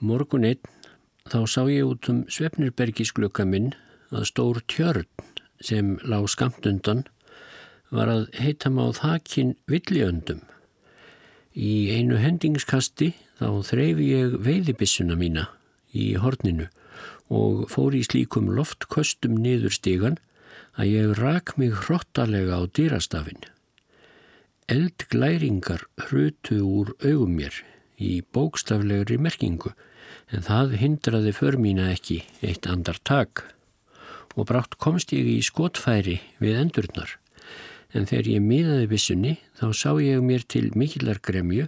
Morgun einn þá sá ég út um Svefnirbergisglöka minn að stór tjörn sem lág skamt undan var að heita máð hakin villiöndum. Í einu hendingskasti þá þreyfi ég veiðibissuna mína í horninu og fór í slíkum loftköstum niður stígan að ég rak mig hrottalega á dýrastafin. Eldglæringar hrutu úr augum mér í bókstaflegri merkingu en það hindraði för mína ekki eitt andar tak og brátt komst ég í skotfæri við endurnar en þegar ég miðaði bissunni þá sá ég mér til mikillar gremju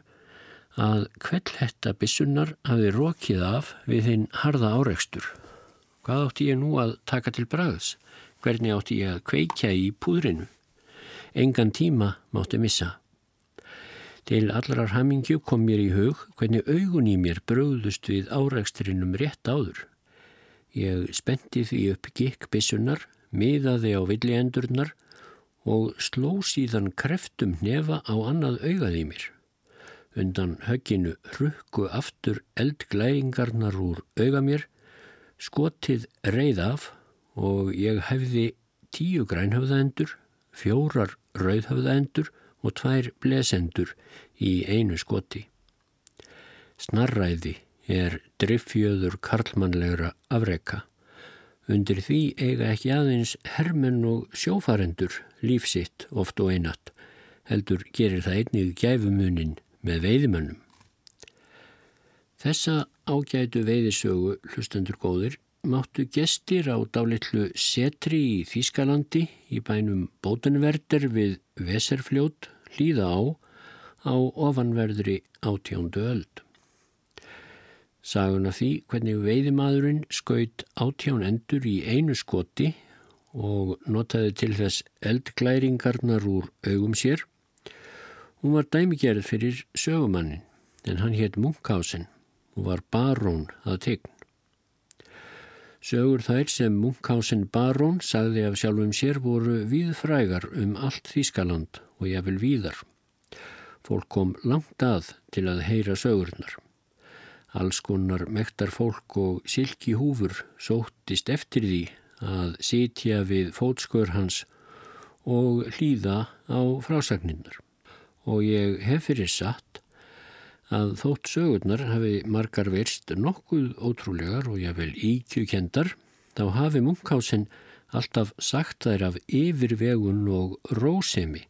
að kvellhetta bissunnar hafi rókið af við hinn harða áreikstur. Hvað átti ég nú að taka til bræðs? Hvernig átti ég að kveikja í púðrinu? Engan tíma mátti missa. Til allrar hamingju kom mér í hug hvernig augun í mér bröðust við áræksturinnum rétt áður. Ég spendi því upp gikk bissunar, miðaði á villiendurnar og sló síðan kreftum nefa á annað augað í mér. Undan högginu rukku aftur eldglæringarnar úr auga mér, skotið reið af og ég hefði tíu grænhöfðaendur, fjórar rauðhöfðaendur og tvær blesendur í einu skoti. Snarræði er driffjöður karlmannlegra afreka. Undir því eiga ekki aðeins hermenn og sjófarendur lífsitt oft og einatt, heldur gerir það einnig gæfumunin með veiðimönnum. Þessa ágætu veiðisögu hlustendur góðir máttu gestir á dálitlu setri í Þýskalandi í bænum Bótenverder við Veserfljót hlýða á á ofanverðri átjóndu öld. Sagun af því hvernig veiðimadurinn skaut átjón endur í einu skoti og notaði til þess eldglæringarnar úr augum sér. Hún var dæmigerð fyrir sögumannin en hann hétt Munkhausen og var barón að tegn. Sögur þær sem Munkhausen barón sagði af sjálfum sér voru víðfrægar um allt Þískaland og jáfnvel víðar. Fólk kom langt að til að heyra sögurnar. Alls konar mektar fólk og silki húfur sóttist eftir því að sitja við fótskör hans og hlýða á frásagninnar. Og ég hef fyrir satt að þótt sögurnar hafi margar verst nokkuð ótrúlegar og jáfnvel íkjukendar, þá hafi Munkhausen alltaf sagt þær af yfirvegun og rósemi,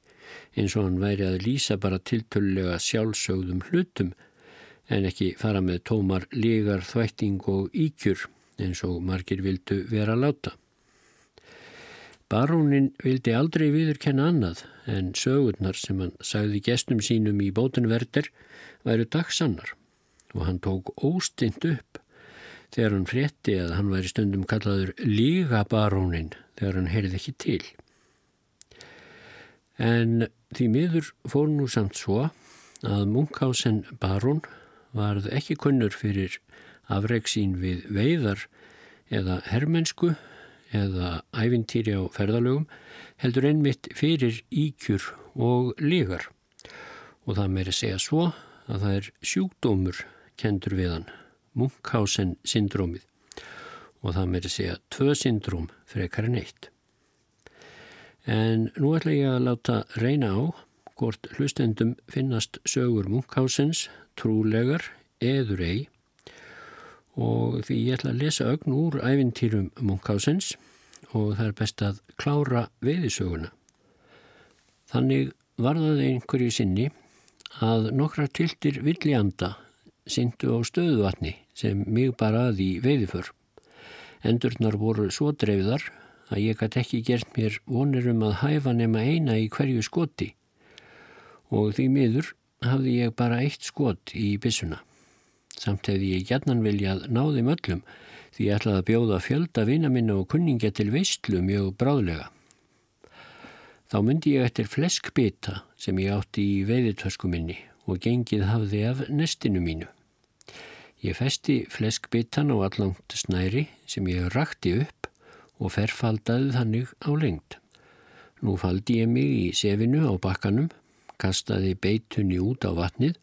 eins og hann væri að lýsa bara tiltölulega sjálfsögðum hlutum, en ekki fara með tómar lígar, þvætting og íkjur, eins og margir vildu vera láta. Barónin vildi aldrei viðurkenna annað en sögurnar sem hann sagði gestum sínum í bótunverder væru dagsannar og hann tók óstint upp þegar hann frétti að hann væri stundum kallaður lígabarónin þegar hann heyrði ekki til. En því miður fór nú samt svo að Munkhausen barón varð ekki kunnur fyrir afreiksín við veiðar eða herrmennsku eða ævintýri á ferðalögum heldur einmitt fyrir íkjur og lígar og það meiri segja svo að það er sjúkdómur kendur við hann, Munkhausen syndrómið og það meiri segja tvö syndróm frekar en eitt. En nú ætla ég að láta reyna á hvort hlustendum finnast sögur Munkhausens trúlegar eður ei og því ég ætla að lesa ögn úr æfintýrum Munkhausens og það er best að klára veiðisöguna. Þannig var það einhverju sinni að nokkra tiltir villianda syndu á stöðuvatni sem mig bara að í veiðiför. Endurnar voru svo dreifðar að ég gæti ekki gert mér vonir um að hæfa nema eina í hverju skoti og því miður hafði ég bara eitt skot í bissuna. Samt hefði ég gætnan viljað náði möllum því ég ætlaði að bjóða fjölda vina minna og kunningja til veistlu mjög bráðlega. Þá myndi ég eftir fleskbita sem ég átti í veiðitösku minni og gengið hafði af nestinu mínu. Ég festi fleskbitan á allangt snæri sem ég rakti upp og ferfaldaði þannig á lengt. Nú faldi ég mig í sefinu á bakkanum, kastaði beitunni út á vatnið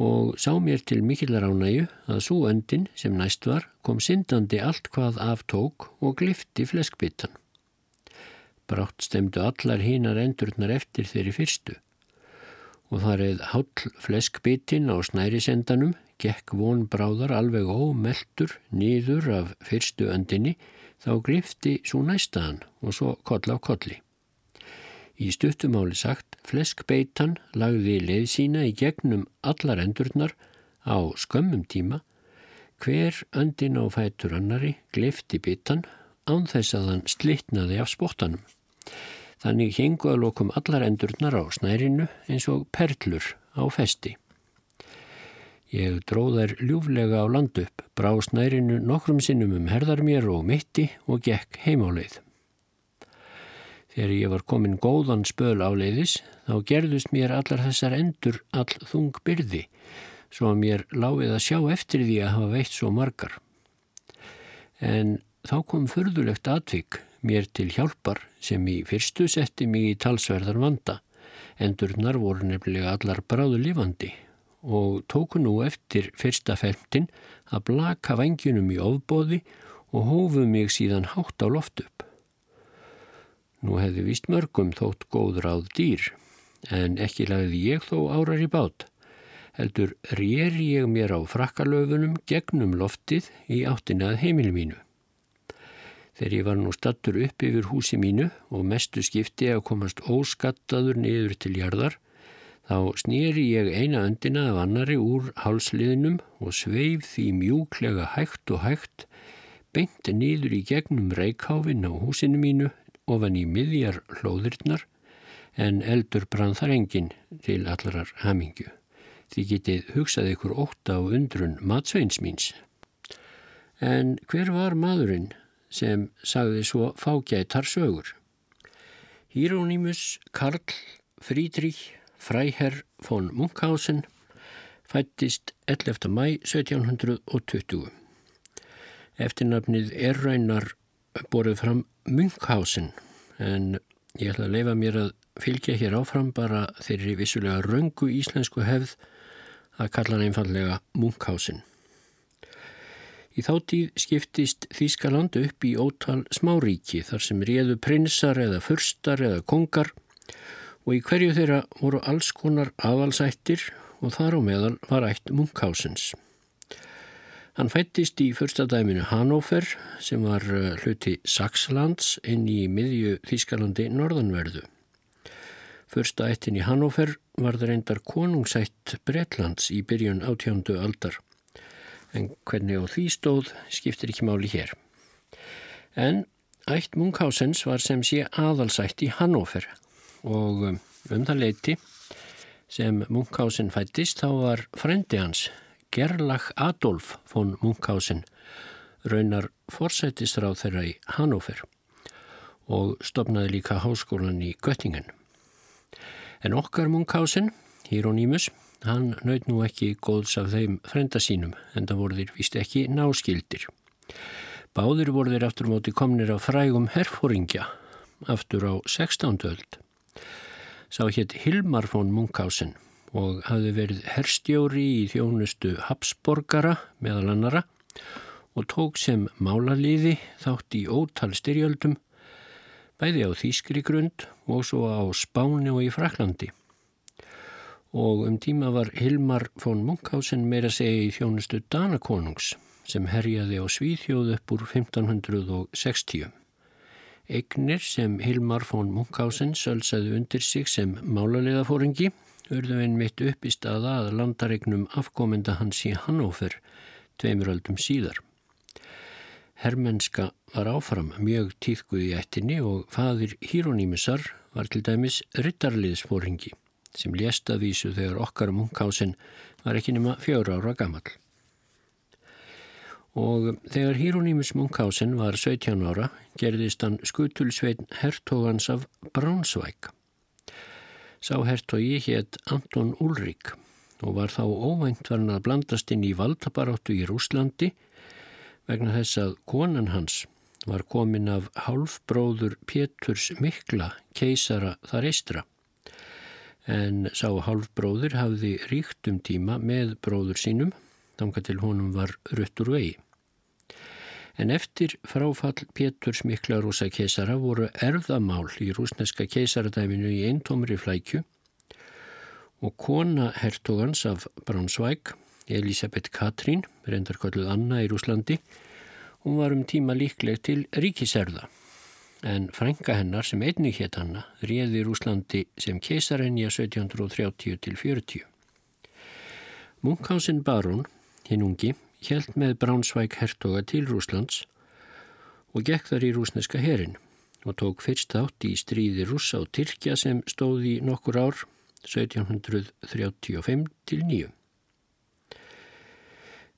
og sá mér til mikillar ánægu að svo öndin sem næst var kom syndandi allt hvað aftók og glifti fleskbyttan. Brátt stemdu allar hínar endurnar eftir þeirri fyrstu og þar eða hall fleskbyttin á snærisendanum gekk von bráðar alveg ómeltur nýður af fyrstu öndinni þá glifti svo næstaðan og svo koll á kolli. Í stuttumáli sagt, fleskbeitan lagði leið sína í gegnum allar endurnar á skömmum tíma, hver öndin á fætur annari glifti bitan án þess að hann slittnaði af spottanum. Þannig hengu að lokum allar endurnar á snærinu eins og perlur á festi. Ég dróð þær ljúflega á land upp, brá snærinu nokkrum sinnum um herðar mér og mitti og gekk heimáleið. Þegar ég var komin góðan spöl áleiðis þá gerðust mér allar þessar endur all þung byrði svo að mér láfið að sjá eftir því að hafa veitt svo margar. En þá kom förðulegt atvik mér til hjálpar sem í fyrstu setti mig í talsverðar vanda. Endurnar voru nefnilega allar bráðu lifandi og tóku nú eftir fyrsta femtin að blaka vangjunum í ofbóði og hófu mig síðan hátt á loftu. Nú hefði vist mörgum þótt góð ráð dýr, en ekki lagði ég þó árar í bát. Heldur rér ég mér á frakkalöfunum gegnum loftið í áttinað heimil mínu. Þegar ég var nú stattur upp yfir húsi mínu og mestu skipti að komast óskattaður niður til jarðar, þá snýri ég eina öndina af annari úr hálsliðnum og sveif því mjúklega hægt og hægt, beint niður í gegnum reikháfin á húsinu mínu ofan í miðjar hlóðurnar en eldur brann þar engin til allarar hamingju. Því getið hugsað ykkur óta á undrun matsveins míns. En hver var maðurinn sem sagði svo fágætar sögur? Hieronymus Karl Friedrich Freiherr von Munkhausen fættist 11. mæ 1720. Eftirnafnið er raunar borðið fram Munkhausen en ég ætla að leifa mér að fylgja hér áfram bara þeirri vissulega röngu íslensku hefð að kalla hann einfallega Munkhausen. Í þáttíð skiptist Þískaland upp í ótal smáríki þar sem réðu prinsar eða furstar eða kongar og í hverju þeirra voru alls konar aðalsættir og þar á meðal var ætt Munkhausens. Hann fættist í fyrsta dæminu Hannover sem var eh, hluti Saxlands inn í miðju Þískalandi norðanverðu. Fyrsta ættin í Hannover var það reyndar konungsætt Bretlands í byrjun átjándu aldar. En hvernig á því stóð skiptir ekki máli hér. En ætt Munkhásens var sem sé aðalsætt í Hannover og um, um það leiti sem Munkhásen fættist þá var frendi hans Gerlach Adolf von Munkhausen raunar forsættisráð þeirra í Hannover og stopnaði líka háskólan í Göttingen. En okkar Munkhausen, Hieronymus, hann naut nú ekki góðs af þeim frenda sínum en það voru þeir vist ekki náskildir. Báðir voru þeir aftur móti komnir á frægum herfóringja aftur á 16. öld. Sá hétt Hilmar von Munkhausen og hafði verið herstjóri í þjónustu Habsborgara meðal annara og tók sem málarliði þátt í ótal styrjöldum bæði á Þýskri grund og svo á Spáni og í Fraklandi. Og um tíma var Hilmar von Munkhausen meira segja í þjónustu Danakonungs sem herjaði á Svíþjóð upp úr 1560. Egnir sem Hilmar von Munkhausen sölsaði undir sig sem málarliðafóringi urðu einmitt upp í staða að landaregnum afkomenda hans í Hannover tveimuröldum síðar. Hermenska var áfram mjög tíðguð í ættinni og fadir Híronýmisar var til dæmis rittarliðsfóringi sem lést að vísu þegar okkar munkásin var ekki nema fjögur ára gammal. Og þegar Híronýmis munkásin var 17 ára gerðist hann skutulsveitn hertógans af Bránsvæk. Sá hertogi hétt Anton Ulrik og var þá óvænt verðan að blandast inn í valdabaráttu í Rúslandi vegna þess að konan hans var komin af hálfbróður Péturs Mikla keisara þar eistra. En sá hálfbróður hafði ríkt um tíma með bróður sínum, þanga til honum var ruttur vegi. En eftir fráfall Péturs mikla rúsa keisara voru erðamál í rúsneska keisaradæminu í eintómri flækju og kona hertogans af Braunschweig, Elisabeth Katrín, reyndarkvölduð Anna í Rúslandi, hún var um tíma líkleg til ríkiserða en frænga hennar sem einnig hétt hanna réði Rúslandi sem keisarenja 1730 til 40. Munkhausen Barón, hinn ungi, held með Bránsvæk hertoga til Rúslands og gekk þar í rúsneska herin og tók fyrst átt í stríði rúsa og Tyrkja sem stóði nokkur ár 1735 til 9.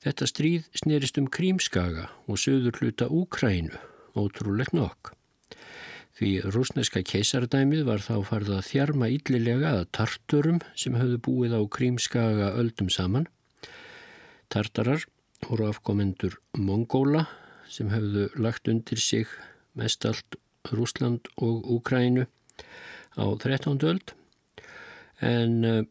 Þetta stríð snerist um Krímskaga og söður hluta Úkrænu, ótrúlegt nokk. Því rúsneska keisardæmið var þá farið að þjarma yllilega að tarturum sem höfðu búið á krímskaga öldum saman. Tartarar voru afkomendur Mongóla sem höfðu lagt undir sig mest allt Rúsland og Úkrænu á 13. öld. En uh,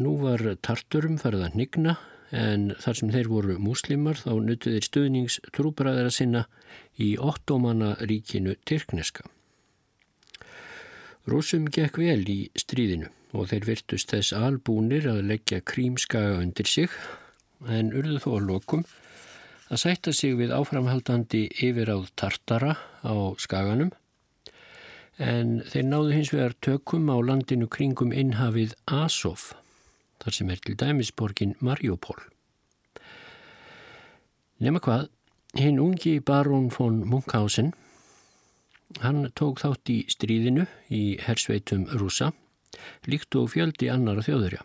nú var tarturum farið að nigna en þar sem þeir voru múslimar þá nutuðir stuðnings trúbræðara sinna í ottomanna ríkinu Tyrkneska. Rúsum gekk vel í stríðinu og þeir virtust þess albúnir að leggja krímskaga undir sig en urðu þó að lokum að sætta sig við áframhaldandi yfiráð tartara á skaganum en þeir náðu hins vegar tökum á landinu kringum innhafið Asov þar sem er til dæmisborgin Mariupol. Nefna hvað, hinn ungi barón von Munkhausen Hann tók þátt í stríðinu í hersveitum rúsa, líkt og fjöldi annara þjóðurja.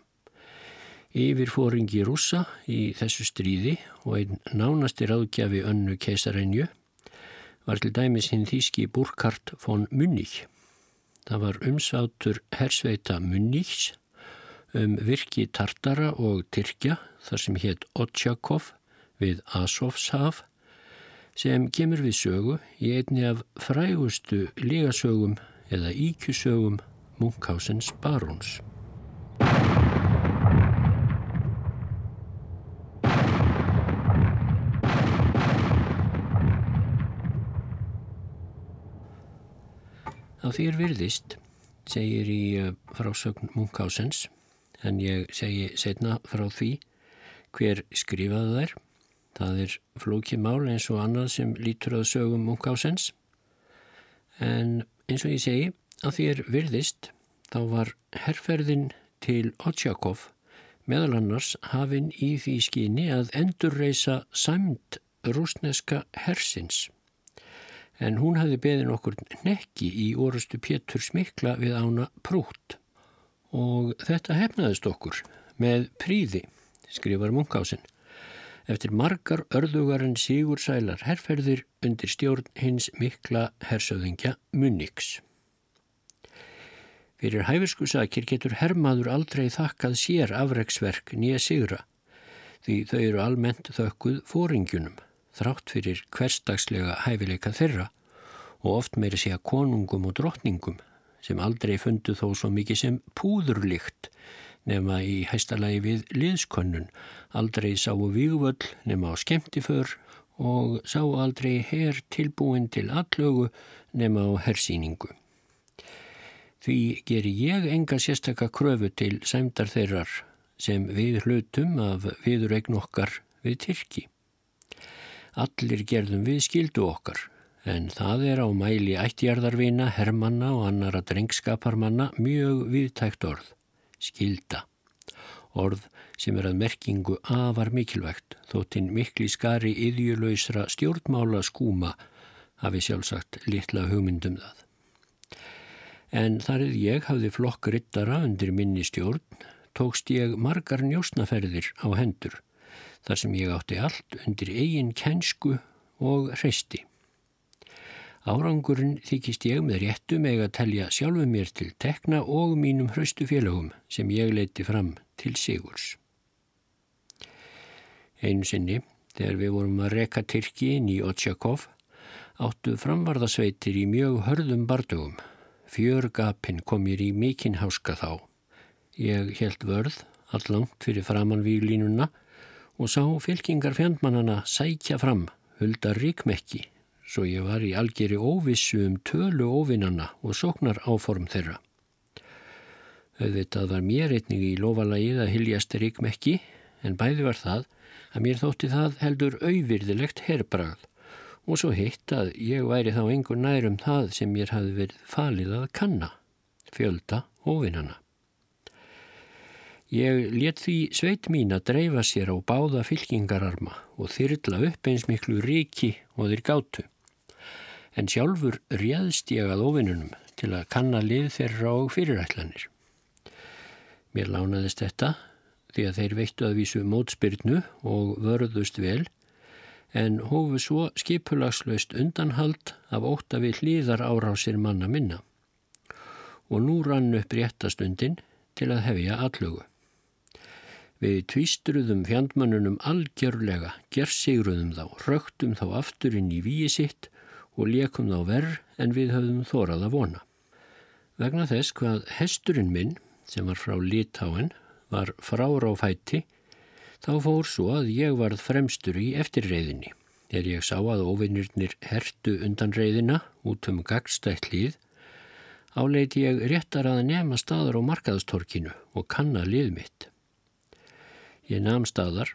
Yfir fóringi rúsa í þessu stríði og einn nánasti ráðgjafi önnu keisarenju var til dæmis hinn þýski Burkhard von Munich. Það var umsátur hersveita Munichs um virki Tartara og Tyrkja þar sem hétt Otsjakov við Asovshaf sem kemur við sögu í einni af frægustu lígasögum eða íkjusögum Munkhásens baróns. Á þér virðist, segir í eh, frásögn Munkhásens, en ég segi setna frá því hver skrifaði þær Það er flókið mál eins og annað sem lítur að sögum Munkhásens en eins og ég segi að því er virðist þá var herrferðin til Otsjakov meðal annars hafinn í því skyni að endurreisa samt rúsneska hersins. En hún hafi beðin okkur nekki í orustu Pétur smikla við ána prút og þetta hefnaðist okkur með príði, skrifar Munkhásin eftir margar örðugarinn Sigur Sælar herrferðir undir stjórn hins mikla hersöðingja Munniks. Fyrir hæfirskusakir getur herrmaður aldrei þakkað sér afreiksverk nýja sigra því þau eru almennt þökkuð fóringjunum þrátt fyrir hverstagslega hæfileika þeirra og oft meiri segja konungum og drottningum sem aldrei fundu þó svo mikið sem púðurlikt nema í hæstalagi við liðskönnun, aldrei sáu vígvöll nema á skemmtiför og sá aldrei her tilbúin til allögu nema á hersýningu. Því ger ég enga sérstakka kröfu til sæmdar þeirrar sem við hlutum af viðuregn okkar við Tyrki. Allir gerðum við skildu okkar, en það er á mæli ættjarðarvina, hermanna og annara drengskaparmanna mjög viðtækt orð skilda. Orð sem er að merkingu afar mikilvægt þóttinn mikli skari yðjulöysra stjórnmála skúma hafi sjálfsagt litla hugmyndum það. En þar eða ég hafði flokk rittara undir minni stjórn tókst ég margar njósnaferðir á hendur þar sem ég átti allt undir eigin kænsku og hreisti. Árangurinn þykist ég með réttu meg að telja sjálfu mér til tekna og mínum hraustu félagum sem ég leiti fram til Sigurs. Einu sinni, þegar við vorum að reka Tyrki inn í Otsjakov, áttu framvarðasveitir í mjög hörðum bardugum. Fjörgapin kom mér í mikinn háska þá. Ég held vörð allangt fyrir framann výlínuna og sá fylkingar fjandmannana sækja fram, hulda ríkmekki, svo ég var í algjeri óvissu um tölu óvinnana og sóknar áform þeirra. Auðvitað var mér einnig í lofalagið að hyljast ríkmekki, en bæði var það að mér þótti það heldur auðvirðilegt herrbrað og svo hitt að ég væri þá engur nærum það sem mér hafi verið falið að kanna, fjölda óvinnana. Ég let því sveit mín að dreifa sér á báða fylkingararma og þyrla upp eins miklu ríki og þeir gátu. En sjálfur réðst ég að ofinnunum til að kanna lið þeirra og fyrirætlanir. Mér lánaðist þetta því að þeir veittu að vísu mótspyrnu og vörðust vel en hófu svo skipulagslaust undanhald af óta við hlýðar árásir manna minna. Og nú rann upp réttastundin til að hefja allugu. Við tvístruðum fjandmannunum algjörlega, gerðsigruðum þá, rögtum þá aftur inn í víi sitt og lekum þá verð en við höfðum þórað að vona. Vegna þess hvað hesturinn minn, sem var frá Litáen, var frára á fætti, þá fór svo að ég varð fremstur í eftirreiðinni. Er ég sá að ofinnirnir hertu undan reiðina út um gagstætt líð, áleiti ég réttar að nefna staðar á markaðstorkinu og kanna lið mitt. Ég namn staðar,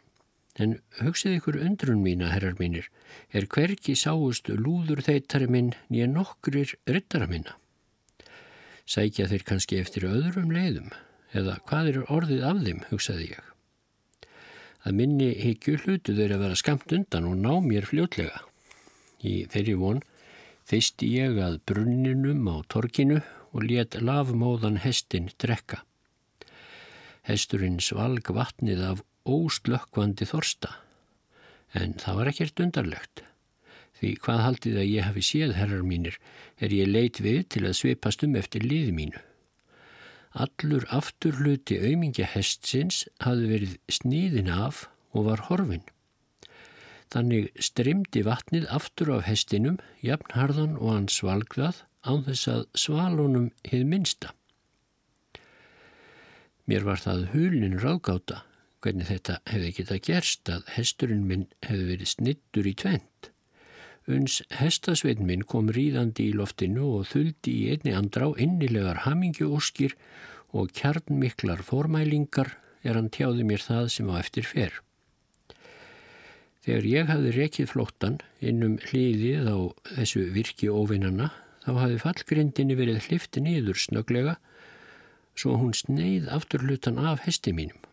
en hugsið ykkur undrun mína, herrar mínir, er hverki sáust lúður þeittari minn nýja nokkrir ryttara minna. Sækja þeir kannski eftir öðrum leiðum, eða hvað er orðið af þeim, hugsaði ég. Að minni higgju hlutu þeir að vera skamt undan og ná mér fljótlega. Í þeirri von feisti ég að brunninum á torkinu og let lafmóðan hestin drekka. Hesturinn svalg vatnið af óslökkvandi þorsta. En það var ekkert undarlegt. Því hvað haldið að ég hafi séð herrar mínir er ég leit við til að svipast um eftir liði mínu. Allur afturluti auðmingja hestsins hafði verið sníðin af og var horfin. Þannig strimdi vatnið aftur af hestinum, jafnharðan og hann svalgðað án þess að svalunum hið minsta. Mér var það hulin ráðgáta hvernig þetta hefði geta gerst að hesturinn minn hefði verið snittur í tvent. Uns hestasveitn minn kom ríðandi í loftinu og þuldi í einni andrá innilegar hamingjóskir og kjarnmiklar formælingar er hann tjáði mér það sem á eftir fer. Þegar ég hafði rekið flóttan innum hlýðið á þessu virki óvinnana þá hafði fallgrindinni verið hlifti nýður snöglega svo hún sneið aftur hlutan af hesti mínum.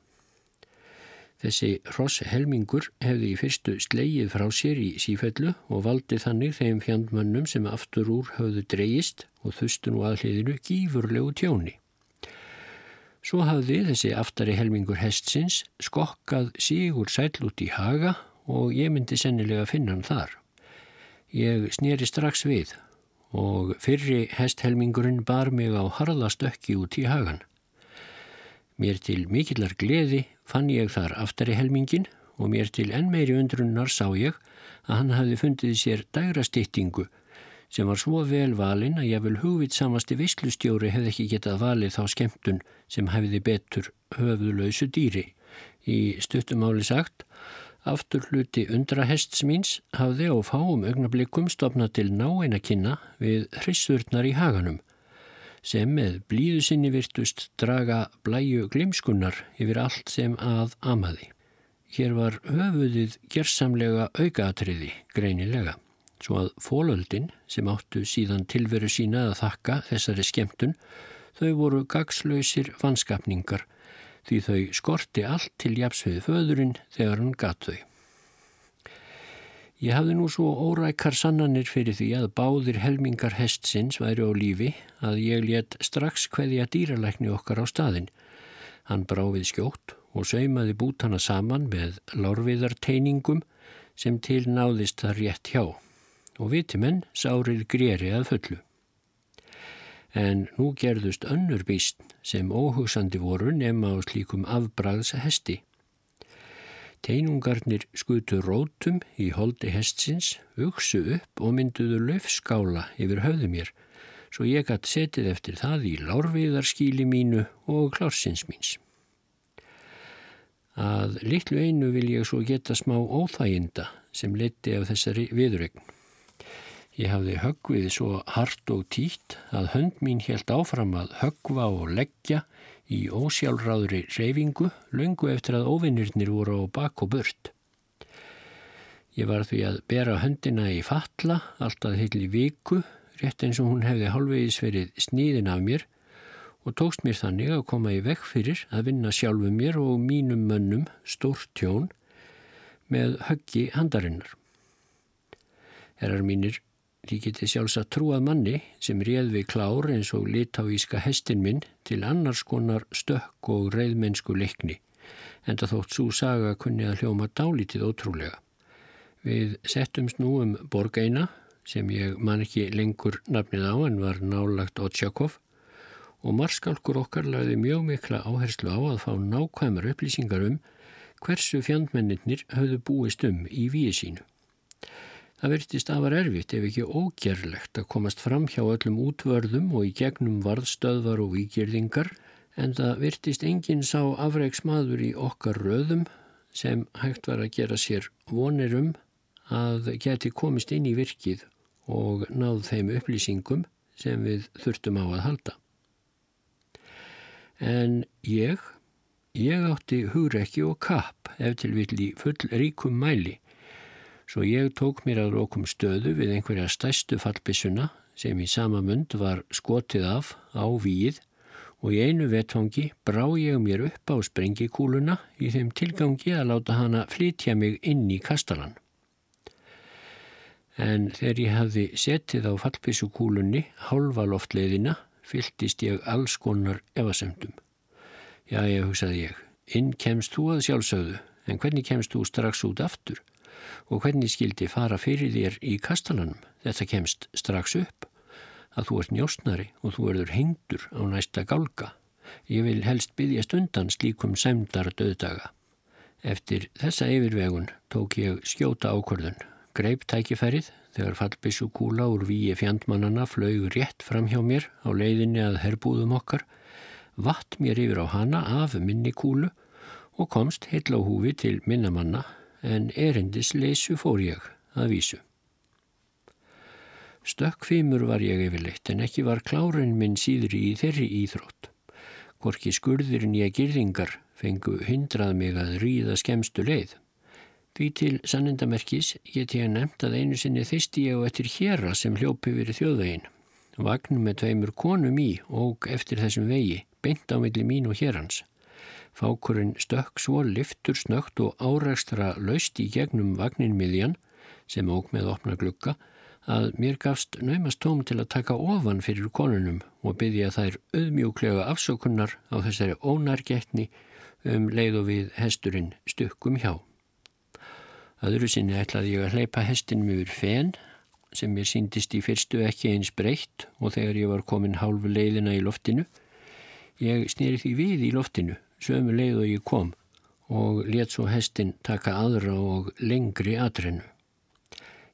Þessi hross helmingur hefði í fyrstu sleið frá sér í sífellu og valdi þannig þeim fjandmönnum sem aftur úr höfðu dreyist og þustu nú aðliðinu gífurlegu tjóni. Svo hafði þessi aftari helmingur hestsins skokkað sígur sæl út í haga og ég myndi sennilega finna hann þar. Ég snýri strax við og fyrri hesthelmingurinn bar mig á harðastökki út í hagan. Mér til mikillar gleði fann ég þar aftari helmingin og mér til enn meiri undrunnar sá ég að hann hafði fundið sér dægrastýttingu sem var svo vel valin að ég vel hugvit samasti visslustjóri hefði ekki getað valið þá skemmtun sem hefði betur höfuðlausu dýri. Í stuttumáli sagt Aftur hluti undrahests míns hafði á fáum augnablikum stopnað til náeina kynna við hrissurnar í haganum sem með blíðu sinni virtust draga blæju glimskunnar yfir allt sem að amaði. Hér var höfuðið gerðsamlega aukaatriði greinilega svo að fólöldin sem áttu síðan tilveru sína að þakka þessari skemmtun þau voru gagslausir vanskapningar því þau skorti allt til jafsvið föðurinn þegar hann gatt þau. Ég hafði nú svo órækar sannanir fyrir því að báðir helmingar hestsins væri á lífi að ég let strax hverja dýralækni okkar á staðin. Hann bráfið skjótt og saumaði bútana saman með lárviðarteiningum sem til náðist það rétt hjá og vitimenn sárið greri að fullu en nú gerðust önnur býst sem óhugsandi voru nema á slíkum afbræðs hesti. Teinungarnir skutu rótum í holdi hestsins, hugsu upp og mynduðu löfskála yfir höfðu mér, svo ég gætt setið eftir það í lárviðarskíli mínu og klársins míns. Að litlu einu vil ég svo geta smá óþæginda sem leti af þessari viðregn. Ég hafði höggvið svo hart og títt að hönd mín helt áfram að höggva og leggja í ósjálfráðri reyfingu lungu eftir að óvinnirnir voru á bak og burt. Ég var því að bera höndina í fatla alltaf heil í viku, rétt eins og hún hefði halvvegis verið sníðin af mér og tókst mér þannig að koma í vekk fyrir að vinna sjálfu mér og mínum mönnum stórt tjón með höggi handarinnar. Herrar mínir, því geti sjálfs að trúað manni sem réð við klár eins og litáíska hestin minn til annars konar stökk og reyðmennsku leikni, en það þótt svo saga kunni að hljóma dálítið ótrúlega. Við settumst nú um borgeina sem ég man ekki lengur nafnið á en var nálagt Otsjakov og marskálkur okkar lagði mjög mikla áherslu á að fá nákvæmur upplýsingar um hversu fjandmennir höfðu búist um í víi sínu. Það verðist afar erfitt ef ekki ógerlegt að komast fram hjá öllum útvörðum og í gegnum varðstöðvar og výgjörðingar en það verðist enginn sá afreiksmaður í okkar röðum sem hægt var að gera sér vonir um að geti komist inn í virkið og náð þeim upplýsingum sem við þurftum á að halda. En ég, ég átti hugrekki og kapp ef til vill í full ríkum mæli, svo ég tók mér að rókum stöðu við einhverja stæstu fallbissuna sem í sama mund var skotið af á víið og í einu vetfangi brá ég mér upp á sprengikúluna í þeim tilgangi að láta hana flytja mig inn í kastalan en þegar ég hafði setið á fallbísukúlunni hálfa loftleiðina fyltist ég alls konar evasöndum. Já, ég hugsaði ég, inn kemst þú að sjálfsögðu, en hvernig kemst þú strax út aftur? Og hvernig skildi fara fyrir þér í kastalanum? Þetta kemst strax upp, að þú ert njóstnari og þú erður hengdur á næsta gálga. Ég vil helst byggja stundan slíkum semdar döðdaga. Eftir þessa yfirvegun tók ég skjóta ákvörðun greip tækifærið þegar fallbissu kúla úr víi fjandmannana flög rétt fram hjá mér á leiðinni að herbúðum okkar, vatt mér yfir á hana af minni kúlu og komst heil á húfi til minnamanna en erindisleisu fór ég að vísu. Stökkfimur var ég yfirleitt en ekki var klárin minn síðri í þeirri íþrótt. Gorki skurðurinn ég girðingar fengu hindrað mig að ríða skemstu leið. Því til sannindamerkis get ég nefnt að einu sinni þýsti ég á eftir héra sem hljópi verið þjóðvegin. Vagn með tveimur konum í og eftir þessum vegi, beint á milli mín og hérans. Fákurinn stökk svo liftur snögt og árækstra laust í gegnum vagnin miðjan sem óg með opna glukka að mér gafst naumast tóm til að taka ofan fyrir konunum og byggja þær auðmjúklega afsókunnar á þessari ónargetni um leið og við hesturinn stukkum hjá. Öðru sinni ætlaði ég að hleypa hestinum yfir fen sem mér síndist í fyrstu ekki eins breytt og þegar ég var komin hálfu leiðina í loftinu. Ég snýri því við í loftinu, sömu leið og ég kom og let svo hestin taka aðra og lengri atrennu.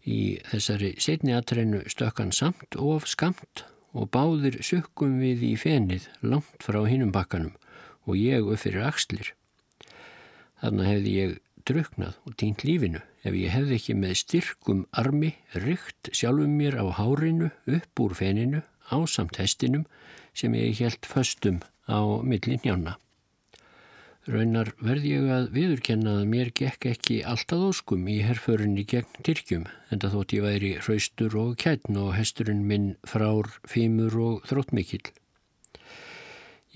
Í þessari setni atrennu stökkan samt of skamt og báðir sökkum við í fenið langt frá hinnum bakkanum og ég upp fyrir axlir. Þannig hefði ég druknað og týnt lífinu ef ég hefði ekki með styrkum armi rykt sjálfum mér á hárinu upp úr feninu á samt hestinum sem ég held föstum á millin hjána. Raunar verði ég að viðurkenna að mér gekk ekki alltaf óskum í herrförinni gegn Tyrkjum en það þótt ég væri hraustur og kætn og hesturinn minn frár, fímur og þróttmikill.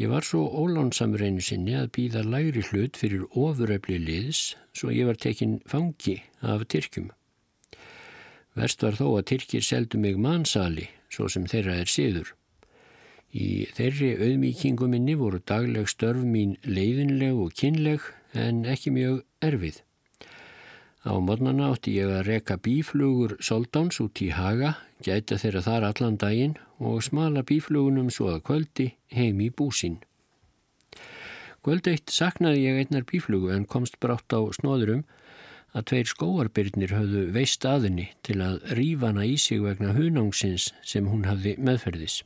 Ég var svo ólánsamur einu sinni að býða læri hlut fyrir ofuröfli liðs svo ég var tekinn fangi af Tyrkjum. Verst var þó að Tyrkir seldu mig mannsali svo sem þeirra er síður. Í þeirri auðmíkingu minni voru dagleg störf mín leiðinleg og kynleg en ekki mjög erfið. Á mornana átti ég að reka bíflugur soldáns út í haga, gæta þeirra þar allan daginn og smala bíflugunum svo að kvöldi heim í búsinn. Kvöld eitt saknaði ég einnar bíflugu en komst brátt á snóðurum að tveir skóarbyrnir höfðu veist aðinni til að rífa hana í sig vegna hunangsins sem hún hafði meðferðis.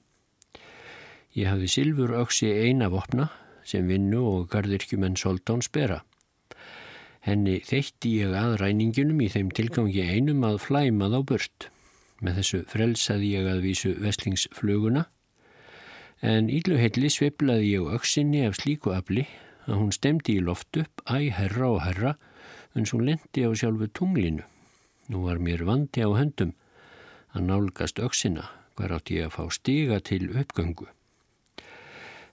Ég hafði silfur öksi eina vopna sem vinnu og gardirkjumenn Soldán spera. Henni þeitti ég að ræningunum í þeim tilgangi einum að flæma þá burt. Með þessu frelsaði ég að vísu veslingsfluguna en íluheilli sveiplaði ég auksinni af slíku afli að hún stemdi í loft upp æ herra og herra en svo lendi á sjálfu tunglinu. Nú var mér vandi á höndum að nálgast auksina hver átt ég að fá stiga til uppgöngu.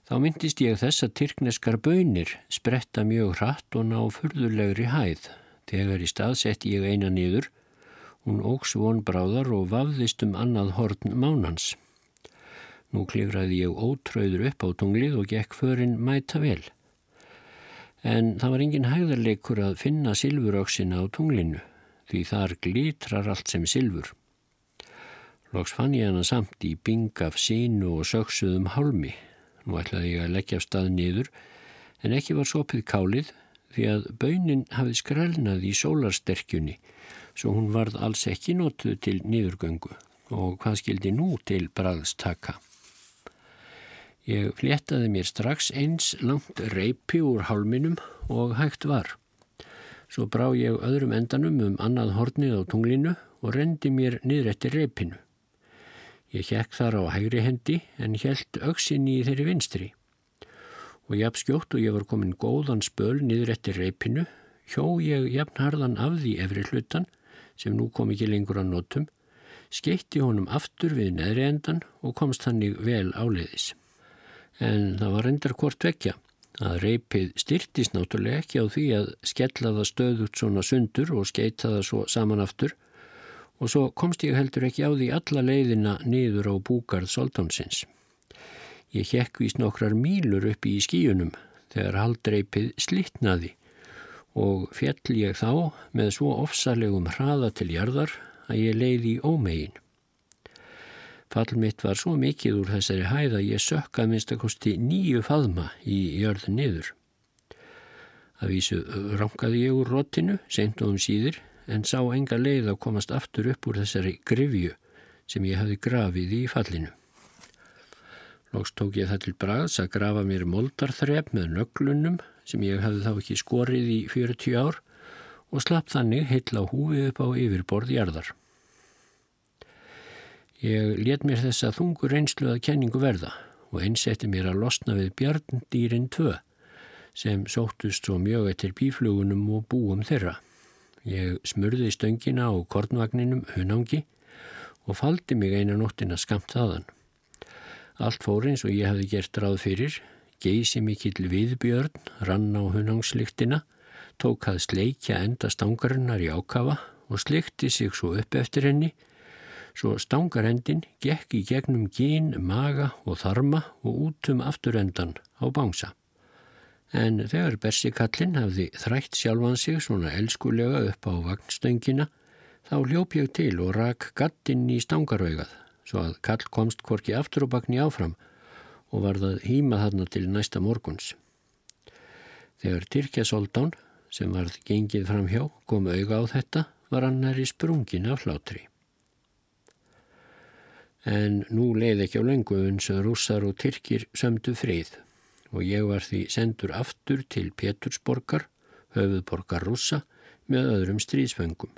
Þá myndist ég þess að tyrkneskar bönir spretta mjög hratt og ná furðulegri hæð. Þegar í stað sett ég eina niður, hún ógs von bráðar og vafðist um annað hortn mánans. Nú klifraði ég ótröður upp á tunglið og gekk förinn mæta vel. En það var engin hægðarleikur að finna silfuröksina á tunglinu, því þar glitrar allt sem silfur. Lóks fann ég hana samt í bing af sínu og söksuðum hálmi Nú ætlaði ég að leggja stað niður en ekki var sopið kálið því að baunin hafið skrælnað í sólarsterkjunni svo hún varð alls ekki notuð til niðurgöngu og hvað skildi nú til bræðstaka. Ég fléttaði mér strax eins langt reypi úr hálminum og hægt var. Svo brá ég öðrum endanum um annað hornið á tunglinu og rendi mér niður eftir reypinu. Ég hjekk þar á hægri hendi en helt auksinni í þeirri vinstri. Og jafn skjótt og ég var komin góðan spöl niður eftir reypinu, hjó ég jafn harðan af því efri hlutan, sem nú kom ekki lengur að notum, skeitti honum aftur við neðri endan og komst hannig vel áleiðis. En það var endar hvort vekja að reypið styrtist náttúrulega ekki á því að skella það stöðut svona sundur og skeita það svo saman aftur og svo komst ég heldur ekki á því alla leiðina niður á búgarð soldánsins. Ég hekk vís nokkrar mílur upp í skíunum þegar haldreipið slittnaði og fjall ég þá með svo ofsalegum hraða til jarðar að ég leiði í ómegin. Fall mitt var svo mikið úr þessari hæð að ég sökkað minnstakosti nýju faðma í jörðu niður. Að vísu rangaði ég úr rottinu, seint og um síður, en sá enga leið að komast aftur upp úr þessari grifju sem ég hafi grafið í fallinu. Lóks tók ég það til braðs að grafa mér moldarþrep með nöglunum sem ég hafi þá ekki skorið í 40 ár og slapp þannig heitla húfið upp á yfirborð jarðar. Ég let mér þessa þungur einslu að kenningu verða og einsetti mér að losna við bjarndýrin 2 sem sóttust svo mjög eftir bíflugunum og búum þeirra. Ég smurði stöngina á kornvagninum hunangi og faldi mig eina nóttina skamt þaðan. Allt fór eins og ég hefði gert ráð fyrir, geysi mikill viðbjörn, rann á hunangsliktina, tók að sleikja enda stangarinnar í ákafa og slikti sig svo upp eftir henni, svo stangarendin gekk í gegnum gín, maga og þarma og út um afturendan á bánsa. En þegar Bersikallin hafði þrætt sjálfan sig svona elskulega upp á vagnstöngina, þá hljóp ég til og rak gattinn í stangarauðað, svo að kall komst korki aftur og bakni áfram og varðað hýma þarna til næsta morguns. Þegar Tyrkja Soldán, sem varð gengið fram hjá, kom auga á þetta, var hann næri sprungin af hlátri. En nú leið ekki á lengu uns að rússar og tyrkir sömdu frið og ég var því sendur aftur til Petursborgar, höfuðborgar rússa, með öðrum stríðsfengum.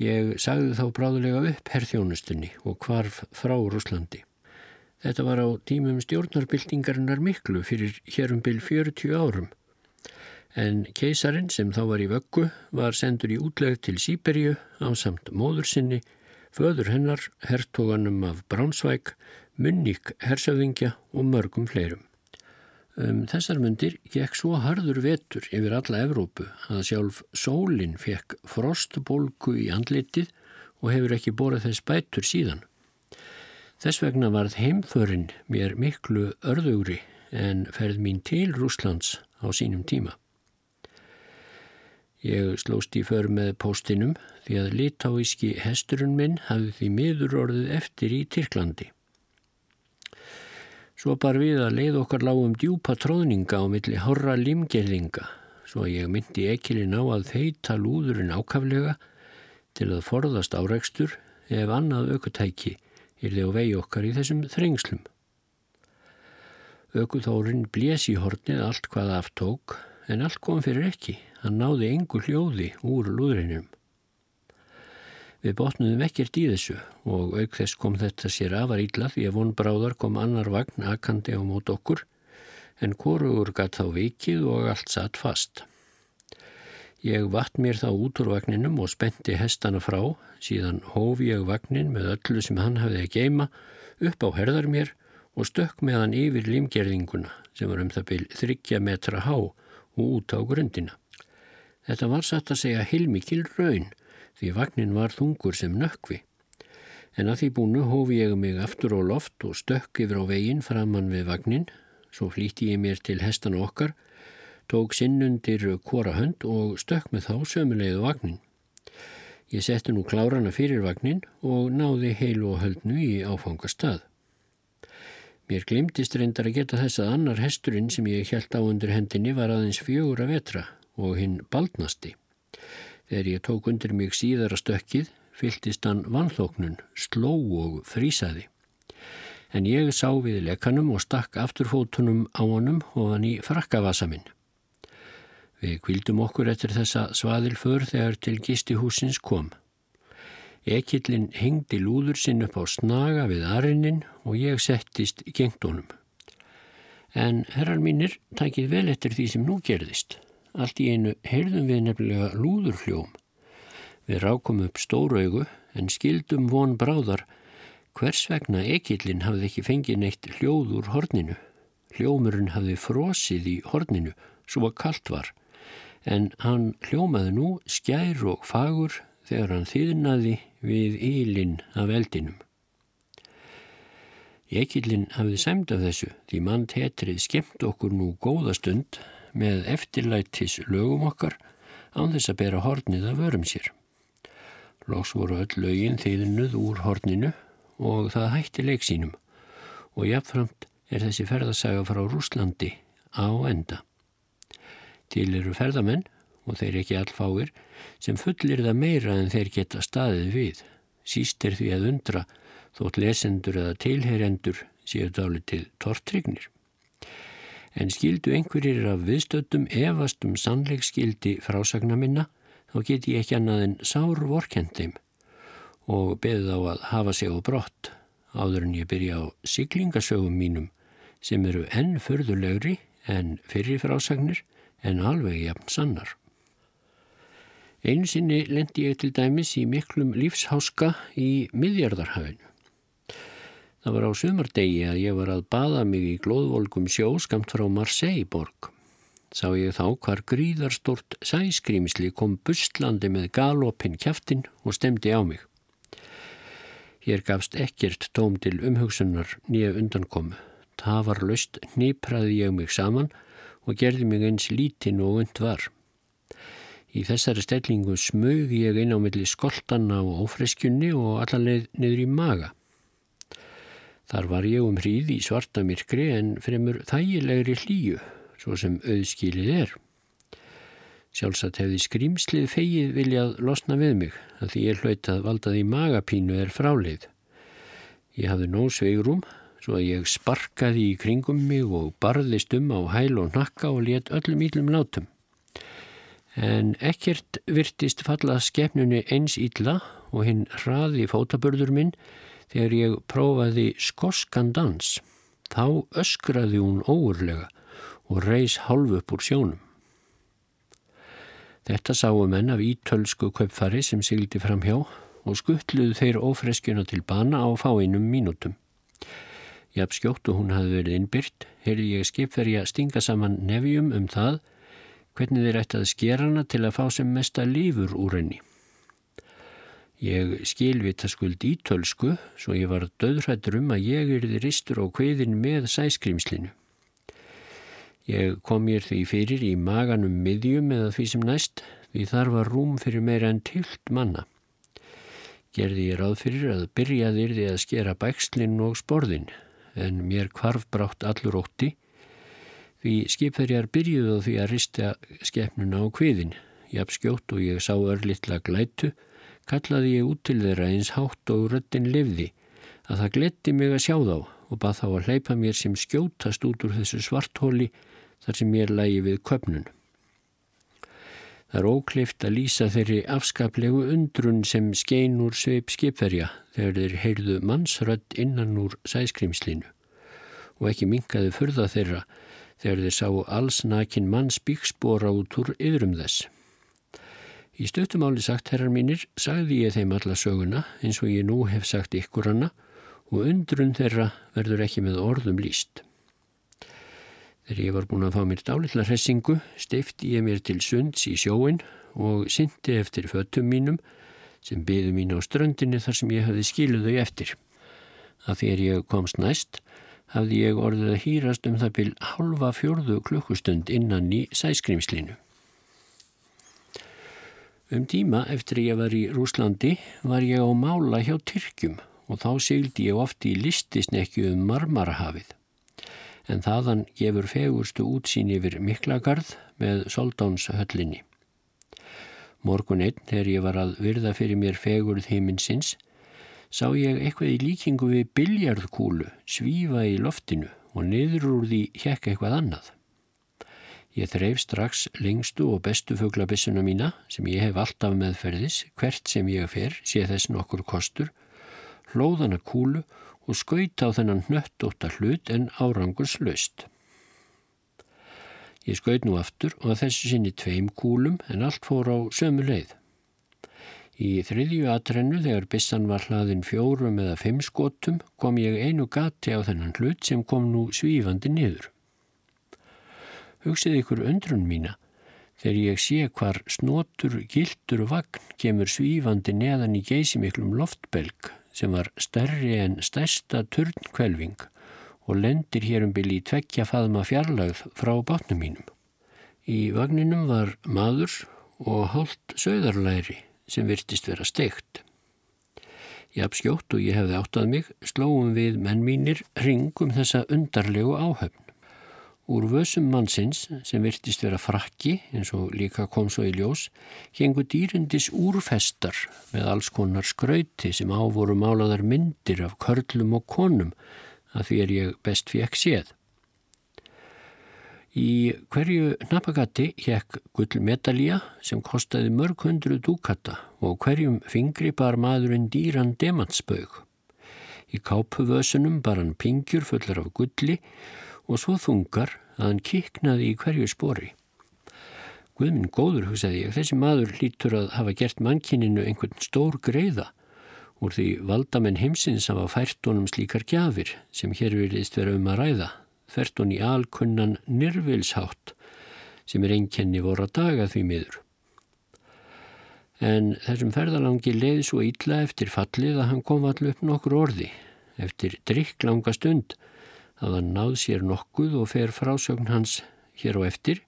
Ég sagði þá bráðulega upp herþjónustunni og hvarf frá Rúslandi. Þetta var á tímum stjórnarbyltingarinnar miklu fyrir hérum byl 40 árum. En keisarin sem þá var í vöggu var sendur í útleg til Sýberju á samt móður sinni, föður hennar, hertoganum af Bránsvæk, munník hersöfingja og mörgum fleirum. Um þessar myndir gekk svo harður vetur yfir alla Evrópu að sjálf sólinn fekk frostbólku í andlitið og hefur ekki borðið þess bætur síðan. Þess vegna varð heimförinn mér miklu örðugri en ferð mín til Rúslands á sínum tíma. Ég slóst í för með póstinum því að litáíski hesturinn minn hafði því miður orðið eftir í Tyrklandi. Svo bar við að leið okkar lágum djúpa tróðninga á milli horra limgerðinga, svo ég myndi ekilin á að þeita lúðurinn ákaflega til að forðast áreikstur ef annað aukutæki þið á vegi okkar í þessum þrengslum. Ökuþórin blés í hornið allt hvað aftók en allt kom fyrir ekki. Hann náði engu hljóði úr lúðrinum. Við botnuðum ekkert í þessu og auk þess kom þetta sér afar ítla því að vonbráðar kom annar vagn akandi á mót okkur en korugur gatt þá vikið og allt satt fast. Ég vatt mér þá út úr vagninum og spenti hestana frá, síðan hófi ég vagnin með öllu sem hann hafði að geima upp á herðar mér og stökk með hann yfir limgerðinguna sem var um það byrj þryggja metra há og út á grundina. Þetta var satt að segja hilmikil raun því vagnin var þungur sem nökkvi. En að því búinu hófi ég mig aftur á loft og stökk yfir á veginn framann við vagnin, svo flýtti ég mér til hestan okkar, tók sinnundir kora hönd og stökk með þá sömuleiðu vagnin. Ég setti nú klárana fyrir vagnin og náði heilu og höldnu í áfangastað. Mér glimtist reyndar að geta þess að annar hesturinn sem ég held á undir hendinni var aðeins fjögur að vetra og hinn baldnasti. Þegar ég tók undir mig síðara stökkið, fyltist hann vannþóknun, sló og frísaði. En ég sá við lekanum og stakk afturfótunum á honum og hann í frakkavasa minn. Við kvildum okkur eftir þessa svaðilför þegar til gistihúsins kom. Ekillin hengdi lúður sinn upp á snaga við arinnin og ég settist gengt honum. En herrar mínir tækið vel eftir því sem nú gerðist. Allt í einu heyrðum við nefnilega lúðurhljóm. Við rákum upp stóraugu en skildum von bráðar hvers vegna ekillin hafði ekki fengið neitt hljóð úr horninu. Hljómurinn hafði frosið í horninu svo að kallt var en hann hljómaði nú skær og fagur þegar hann þýðnaði við ílinn af eldinum. Ekillin hafði sæmt af þessu því mann tetrið skemmt okkur nú góða stund með eftirlættis lögum okkar án þess að bera hornið að vörum sér. Lóks voru öll lögin þýðinuð úr horninu og það hætti leiksínum og jafnframt er þessi ferðasaga frá Rúslandi á enda. Til eru ferðamenn og þeir ekki allfáir sem fullir það meira en þeir geta staðið við. Síst er því að undra þótt lesendur eða tilherendur séu dálitið tortrygnir en skildu einhverjir af viðstöldum efast um sannleikskildi frásagna minna, þá get ég ekki annað en sár vorkendim og beði þá að hafa sig á brott áður en ég byrja á siglingasögum mínum sem eru enn förðulegri en fyrir frásagnir en alveg jafn sannar. Einu sinni lendi ég til dæmis í miklum lífsháska í miðjarðarhafinu. Það var á sumardegi að ég var að baða mig í glóðvolgum sjó skamt frá Marseille borg. Sá ég þá hvar gríðarstort sæskrýmsli kom bustlandi með galopin kjaftin og stemdi á mig. Hér gafst ekkert tóm til umhugsunar nýja undankomu. Það var löst nýpraði ég mig saman og gerði mig eins lítinn og und var. Í þessari stellingu smög ég inn á milli skoltanna og ófreskjunni og allarleið niður í maga. Þar var ég um hríð í svarta myrkri en fremur þægilegri hlýju, svo sem auðskilið er. Sjálfsagt hefði skrýmslið fegið viljað losna við mig, að því ég hlaut að valdaði magapínu er frálið. Ég hafði nóg sveigrum, svo að ég sparkaði í kringum mig og barðist um á hæl og nakka og let öllum íllum látum. En ekkert virtist falla skefnunni eins ílla og hinn hraði fótabörður minn Þegar ég prófaði skoskan dans, þá öskraði hún óurlega og reys halv upp úr sjónum. Þetta sáu menn af ítölsku köpfari sem sigildi fram hjá og skuttluðu þeir ofreskjuna til bana á fáinum mínútum. Jafn skjóttu hún hafi verið innbyrt, heyrði ég skipverja stinga saman nefjum um það hvernig þeir ætti að skera hana til að fá sem mesta lífur úr henni. Ég skilvita skuld ítölsku svo ég var döðrættur um að ég erði ristur á kveðin með sæskrimslinu. Ég kom mér því fyrir í maganum miðjum eða því sem næst því þar var rúm fyrir meira en tilt manna. Gerði ég ráð fyrir að byrjaðir því að skera bækslinn og sporðin en mér kvarf brátt allur ótti því skipverjar byrjuðu því að rista skefnuna á kveðin. Ég apskjótt og ég sá örlittla glætu kallaði ég út til þeirra eins hátt og röttin lifði að það gletti mig að sjá þá og bað þá að hleypa mér sem skjótast út úr þessu svarthóli þar sem mér lægi við köpnun. Það er óklift að lýsa þeirri afskaplegu undrun sem skein úr sveip skipverja þegar þeir heyrðu mannsrödd innan úr sæskrimslinu og ekki minkaði fyrða þeirra þegar þeir sáu allsnakin manns byggsbóra út úr yðrum þess. Í stöttumáli sagt herrar mínir sagði ég þeim alla söguna eins og ég nú hef sagt ykkur hana og undrun þeirra verður ekki með orðum líst. Þegar ég var búin að fá mér dálitla hressingu, steifti ég mér til sunds í sjóin og syndi eftir föttum mínum sem byðu mín á ströndinni þar sem ég hafði skiluðu eftir. Að þegar ég komst næst, hafði ég orðið að hýrast um það byrj halva fjörðu klukkustund innan í sæskrimslinu. Um tíma eftir ég var í Rúslandi var ég á mála hjá Tyrkjum og þá sigildi ég ofti í listisnekju um Marmarahafið en þaðan gefur fegurstu útsýn yfir Miklagarð með Soldánshöllinni. Morgun einn, þegar ég var að virða fyrir mér fegurð heiminsins, sá ég eitthvað í líkingu við biljarðkúlu svífa í loftinu og niður úr því hjekka eitthvað annað. Ég þreif strax lengstu og bestu fuglabissuna mína sem ég hef alltaf meðferðis, hvert sem ég fer, sé þess nokkur kostur, hlóðana kúlu og skauta á þennan hnöttóta hlut en árangurs löst. Ég skaut nú aftur og að þessu sinni tveim kúlum en allt fór á sömu leið. Í þriðju atrennu þegar bissan var hlaðin fjórum eða fimm skotum kom ég einu gati á þennan hlut sem kom nú svífandi niður. Hugsið ykkur undrun mína þegar ég sé hvar snotur, gildur og vagn kemur svífandi neðan í geysimiklum loftbelg sem var stærri en stærsta turnkvelving og lendir hér um byrji tveggja faðma fjarlagð frá bátnum mínum. Í vagninum var maður og hálft söðarlæri sem virtist vera steikt. Ég apskjótt og ég hefði áttað mig, slóum við menn mínir ringum þessa undarlegu áhöfn. Úr vössum mannsins, sem virtist vera frakki, eins og líka kom svo í ljós, hengu dýrindis úrfestar með alls konar skrauti sem ávoru málaðar myndir af körlum og konum, að því er ég best fekk séð. Í hverju napagatti hekk gullmedalja sem kostaði mörg hundru dúkata og hverjum fingri bar maðurinn dýran demansbög. Í kápuvösunum bar hann pingjur fullar af gulli og svo þungar að hann kiknaði í hverju spori. Guðminn góður, hugsaði ég, þessi maður lítur að hafa gert mannkininu einhvern stór greiða úr því valdamenn heimsins hafa fært honum slíkar gjafir sem hér vilist vera um að ræða, fært hon í alkunnan nirvilshátt sem er einkenni voru að daga því miður. En þessum ferðalangi leiði svo ítla eftir fallið að hann kom allir upp nokkur orði. Eftir drikk langa stund að hann náð sér nokkuð og fer frásögn hans hér á eftir.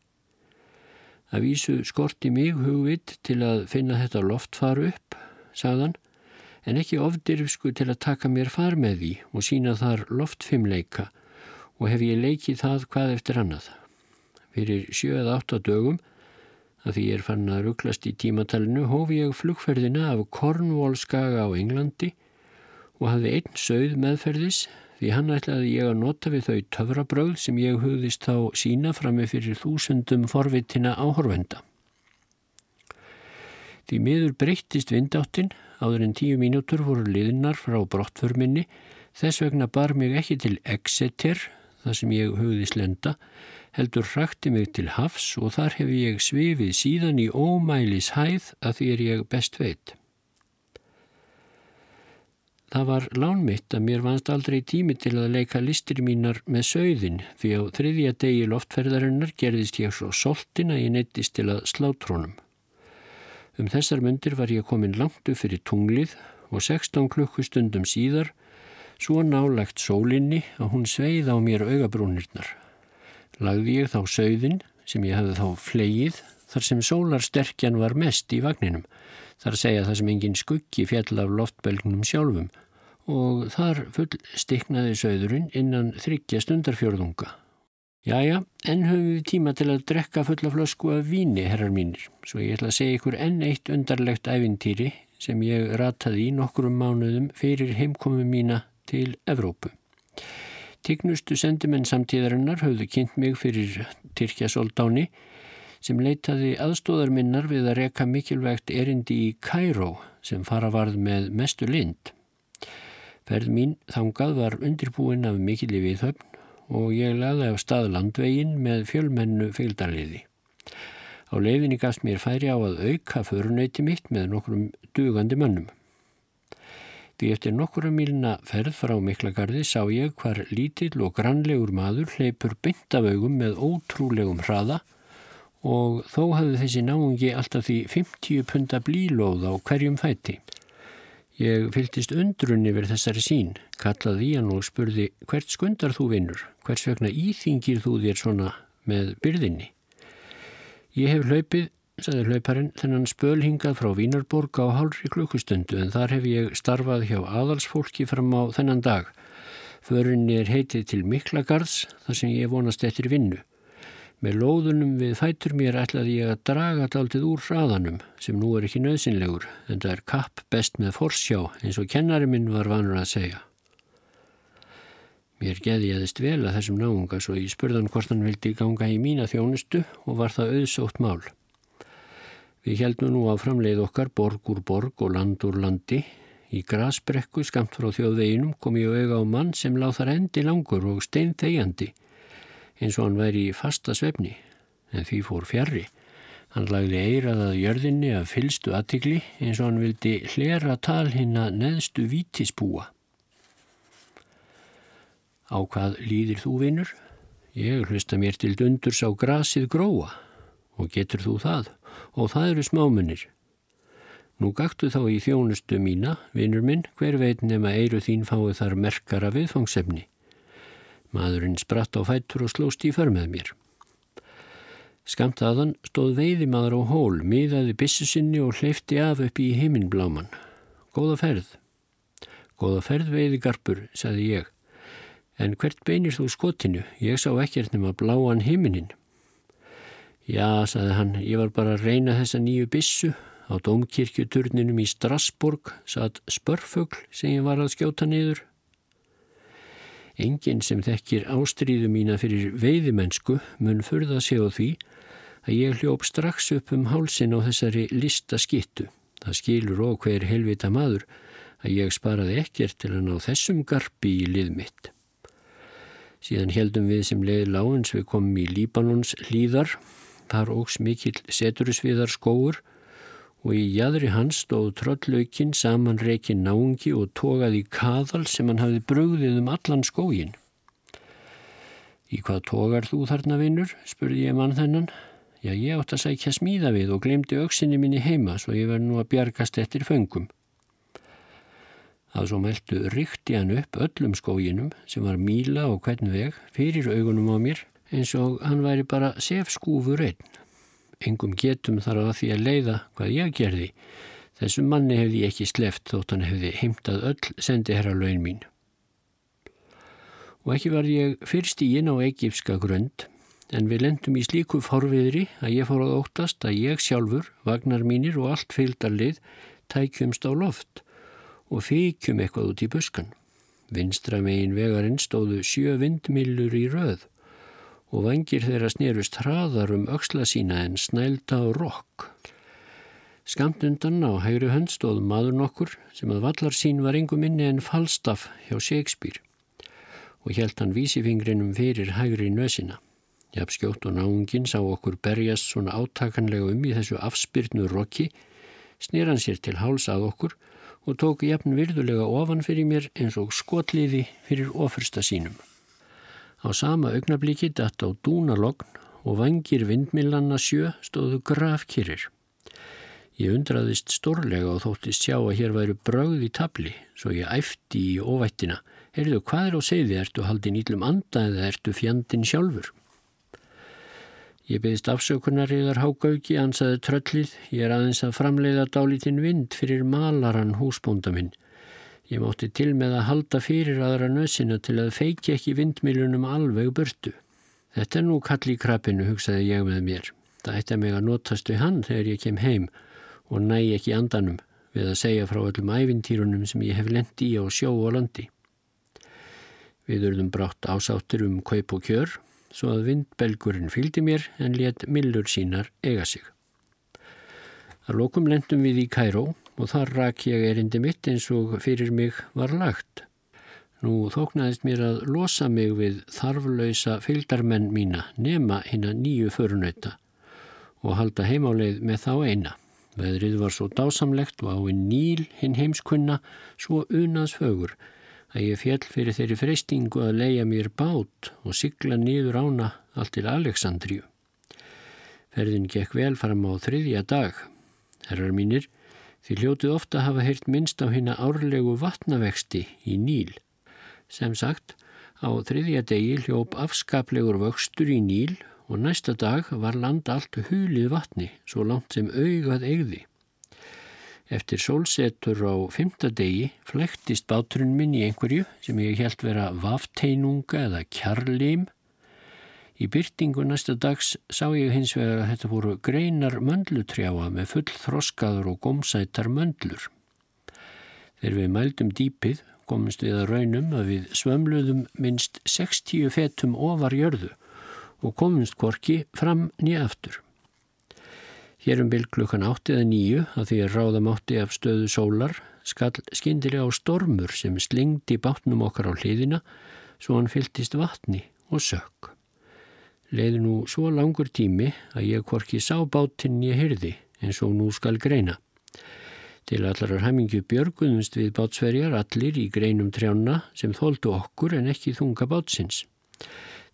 Að vísu skorti mig hugvit til að finna þetta loft faru upp, sagðan, en ekki ofdirfsku til að taka mér far með því og sína þar loftfimleika og hef ég leikið það hvað eftir annað. Fyrir sjö eða átta dögum, að því ég er fann að rugglast í tímatalinu, hófi ég flugferðina af Cornwall-skaga á Englandi og hafði einn sögð meðferðis því hann ætlaði ég að nota við þau töfrabröð sem ég hugðist þá sína frammi fyrir þúsundum forvitina áhorvenda. Því miður breyttist vindáttin, áður en tíu mínútur voru liðinnar frá brottförminni, þess vegna bar mig ekki til Exeter, það sem ég hugðist lenda, heldur hrakti mig til Hafs og þar hef ég svifið síðan í ómælis hæð að því er ég best veit. Það var lánmitt að mér vannst aldrei tími til að leika listir mínar með sögðin því á þriðja degi loftferðarinnar gerðist ég svo soltin að ég neittist til að slátrónum. Um þessar myndir var ég komin langt upp fyrir tunglið og 16 klukkustundum síðar svo nálagt sólinni að hún sveið á mér augabrúnirnar. Lagði ég þá sögðin sem ég hefði þá fleið þar sem sólarsterkjan var mest í vagninum þar segja það sem engin skuggi fjall af loftbelgnum sjálfum og þar full stiknaði söðurinn innan þryggja stundarfjörðunga. Jæja, enn höfum við tíma til að drekka fulla flösku af víni, herrar mínir, svo ég ætla að segja ykkur enn eitt undarlegt ævintýri sem ég rataði í nokkurum mánuðum fyrir heimkomu mína til Evrópu. Tignustu sendimenn samtíðarinnar höfðu kynnt mig fyrir Tyrkja Soldáni sem leitaði aðstóðar minnar við að reka mikilvægt erindi í Kæró sem fara varð með mestu lind. Ferð mín þangað var undirbúin af mikil í viðhöfn og ég laði af stað landvegin með fjölmennu fylgdarliði. Á leiðinni gafst mér færi á að auka förunöyti mitt með nokkrum dugandi mönnum. Því eftir nokkura mílina ferð frá Miklagarði sá ég hvar lítill og grannlegur maður hleypur beint af augum með ótrúlegum hraða og þó hafði þessi náungi alltaf því 50 punta blílóð á hverjum fæti. Ég fylgist undrun yfir þessari sín, kallaði hann og spurði hvert skundar þú vinnur, hvers vegna íþingir þú þér svona með byrðinni. Ég hef hlaupið saði hlauparinn, þennan spölhingað frá Vínarborg á hálfri klukkustundu en þar hef ég starfað hjá aðalsfólki fram á þennan dag. Förinni er heitið til Miklagarðs þar sem ég vonast eftir vinnu. Með lóðunum við fætur mér ætlaði ég að draga daldið úr hraðanum sem nú er ekki nöðsynlegur en það er kapp best með forsjá eins og kennari minn var vanur að segja. Mér geði ég aðeist vel að þessum náunga svo ég spurðan hvort hann vildi ganga í mína þjónustu og var það auðsótt mál. Við heldum nú á framleið okkar borg úr borg og land úr landi. Í grasbrekku skamt frá þjóðveginum kom ég auðga á mann sem láð þar endi langur og stein þegjandi eins og hann væri í fasta svefni en því fór fjarrri. Hann lagði eiraðað jörðinni af fylstu aðtikli eins og hann vildi hlera tal hinn að neðstu vítispúa. Á hvað líðir þú vinnur? Ég hlusta mér til dundurs á grasið gróa og getur þú það? og það eru smámunir. Nú gaktu þá í þjónustu mína, vinnur minn, hver veit nema eiru þín fáið þar merkara viðfangsefni. Maðurinn spratt á fættur og slóst í för með mér. Skamt aðan stóð veiðimaður á hól, miðaði bissusinni og hleyfti af upp í heiminbláman. Góða ferð. Góða ferð veiðigarpur, saði ég. En hvert beinir þú skotinu? Ég sá ekkert nema bláan heiminin. Já, saði hann, ég var bara að reyna þessa nýju bissu. Á domkirkjuturninum í Strasburg satt spörfugl sem ég var að skjóta niður. Engin sem þekkir ástríðu mína fyrir veiðimennsku mun furða sig á því að ég hljóp strax upp um hálsin á þessari lista skittu. Það skilur hver helvita maður að ég sparaði ekkert til að ná þessum garpi í lið mitt. Síðan heldum við sem leiði lágins við komum í Líbanons hlýðar Þar ógs mikill seturisviðar skóur og í jæðri hans stóð tröllaukinn saman reikin náungi og tókaði kaðal sem hann hafði brugðið um allan skógin. Í hvað tókar þú þarna vinnur? spurði ég mann þennan. Já, ég átt að sækja smíða við og glemdi auksinni minni heima svo ég verði nú að bjargast eftir föngum. Það svo meldu ríkti hann upp öllum skóginum sem var míla og hvern veg fyrir augunum á mér eins og hann væri bara sefskúfur einn. Engum getum þar á því að leiða hvað ég gerði. Þessum manni hefði ég ekki sleft þótt hann hefði heimtað öll sendi herra laun mín. Og ekki var ég fyrst í inn á egipska grönd en við lendum í slíku forviðri að ég fór að óttast að ég sjálfur, vagnar mínir og allt fylgdarlið tækjumst á loft og fíkjum eitthvað út í buskan. Vinstra megin vegarinn stóðu sjö vindmillur í röð og vangir þeirra snerust hraðar um auksla sína en snælda og rokk. Skamt undan á hægri hönd stóð maður nokkur sem að vallar sín var engum minni en Falstaff hjá Shakespeare og helt hann vísifingrinum fyrir hægri nösina. Jafnskjótt og náungin sá okkur berjast svona átakanlega um í þessu afspyrnu rokki, snýr hann sér til háls að okkur og tók jafn virðulega ofan fyrir mér eins og skotliði fyrir ofursta sínum. Á sama augnablíki datt á dúnalogn og vangir vindmillanna sjö stóðu grafkýrir. Ég undraðist stórlega og þóttist sjá að hér væru brauð í tabli, svo ég æfti í óvættina. Heyrðu, hvað er á segði? Ertu haldin íllum anda eða ertu fjandin sjálfur? Ég beðist afsökunar yðar hágauki, ansaði tröllið. Ég er aðeins að framleiða dálítinn vind fyrir malaran húsbónda minn. Ég mátti til með að halda fyrir aðra nösina til að feiki ekki vindmilunum alveg burtu. Þetta er nú kall í krabbinu, hugsaði ég með mér. Það ætti að mig að notast við hann þegar ég kem heim og næ ekki andanum við að segja frá öllum ævintýrunum sem ég hef lendi í á sjó og landi. Við urðum brátt ásáttir um kaup og kjör svo að vindbelgurinn fylgdi mér en let millur sínar eiga sig. Að lokum lendum við í Kæró og þar rak ég erindi mitt eins og fyrir mig var lagt. Nú þóknaðist mér að losa mig við þarflöysa fylgdarmenn mína nema hinn að nýju förunauta og halda heimáleið með þá eina. Veðrið var svo dásamlegt og á einn níl hinn heimskunna svo unaðsfögur að ég fjall fyrir þeirri freystingu að leia mér bát og sigla nýður ána allt til Aleksandriju. Ferðin gekk vel fram á þriðja dag. Herrar mínir, því hljótið ofta hafa heyrt minnst á hérna árlegu vatnavexti í Níl. Sem sagt, á þriðja degi hljóp afskaplegur vöxtur í Níl og næsta dag var land allt hulið vatni, svo langt sem augað eigði. Eftir sólsetur á fymta degi flektist báturinn minn í einhverju sem ég held vera vafteinunga eða kjarlim Í byrtingu næsta dags sá ég hins vegar að þetta voru greinar möndlutrjáa með full þroskaður og gómsætar möndlur. Þegar við mældum dýpið komumst við að raunum að við svömluðum minst 60 fetum ofar jörðu og komumst korki fram nýja aftur. Hér um bylg klukkan 8 eða 9 að því að ráðam átti af stöðu sólar skall skindilega á stormur sem slingdi bátnum okkar á hliðina svo hann fylltist vatni og sökk. Leði nú svo langur tími að ég hvorki sá bátinn ég hyrði eins og nú skal greina. Til allarar hamingu björgunumst við bátsverjar allir í greinum trjána sem þóldu okkur en ekki þunga bátsins.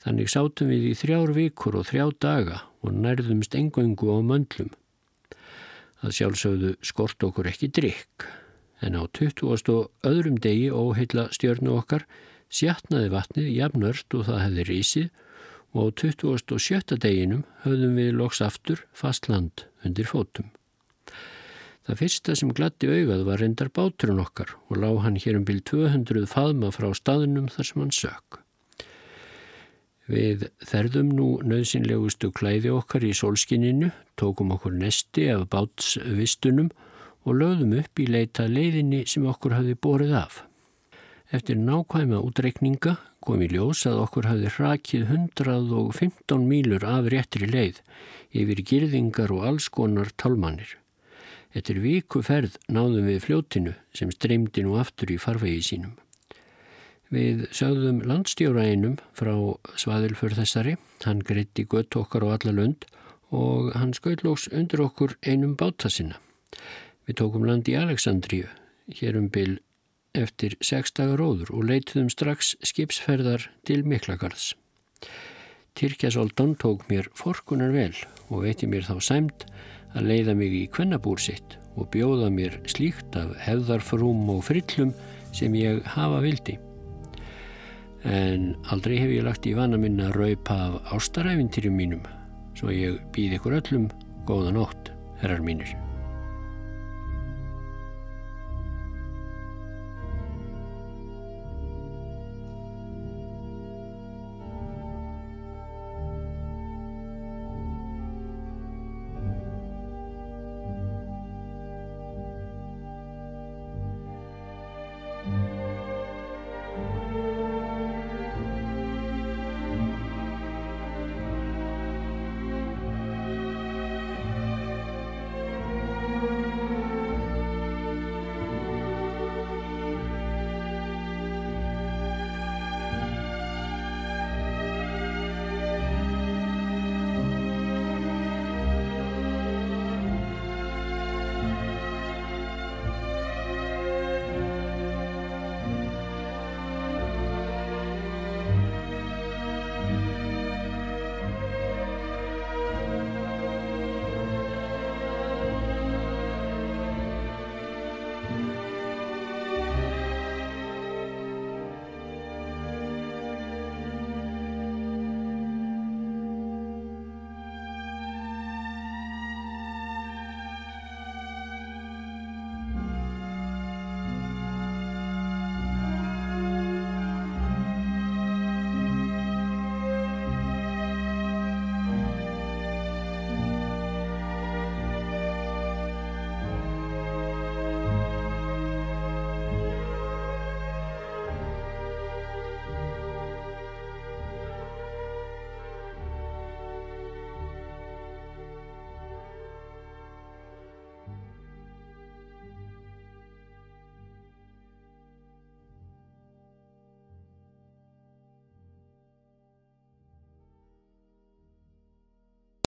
Þannig sátum við í þrjár vikur og þrjá daga og nærðumst engöngu á möndlum. Það sjálfsögðu skort okkur ekki drikk en á 20. og öðrum degi óheila stjörnu okkar sjatnaði vatnið jafnört og það hefði rísið og á 27. deginum höfðum við loks aftur fast land undir fótum. Það fyrsta sem glatti augað var reyndar báturinn okkar og lág hann hér um bíl 200 faðma frá staðunum þar sem hann sök. Við þerðum nú nöðsynlegustu klæði okkar í solskinninu, tókum okkur nesti af bátsvistunum og lögðum upp í leita leiðinni sem okkur hafði borið af. Eftir nákvæma útreikninga kom í ljós að okkur hafði hrakið 115 mílur af réttri leið yfir girðingar og alls konar tálmannir. Eftir viku ferð náðum við fljótinu sem streymdi nú aftur í farvegi sínum. Við sögðum landstjóraeinum frá svaðilfur þessari, hann greitti gött okkar á alla lund og hann skauðlóks undir okkur einum báta sinna. Við tókum land í Aleksandríu, hér um byl eftir sex dagar óður og leituðum strax skipsferðar til Miklagarðs. Tyrkjasoldan tók mér forkunar vel og veiti mér þá sæmt að leiða mig í kvennabúr sitt og bjóða mér slíkt af hefðarfrúm og frillum sem ég hafa vildi. En aldrei hef ég lagt í vana minna að raupa af ástaræfintýrum mínum, svo ég býð ykkur öllum góða nótt, herrar mínir.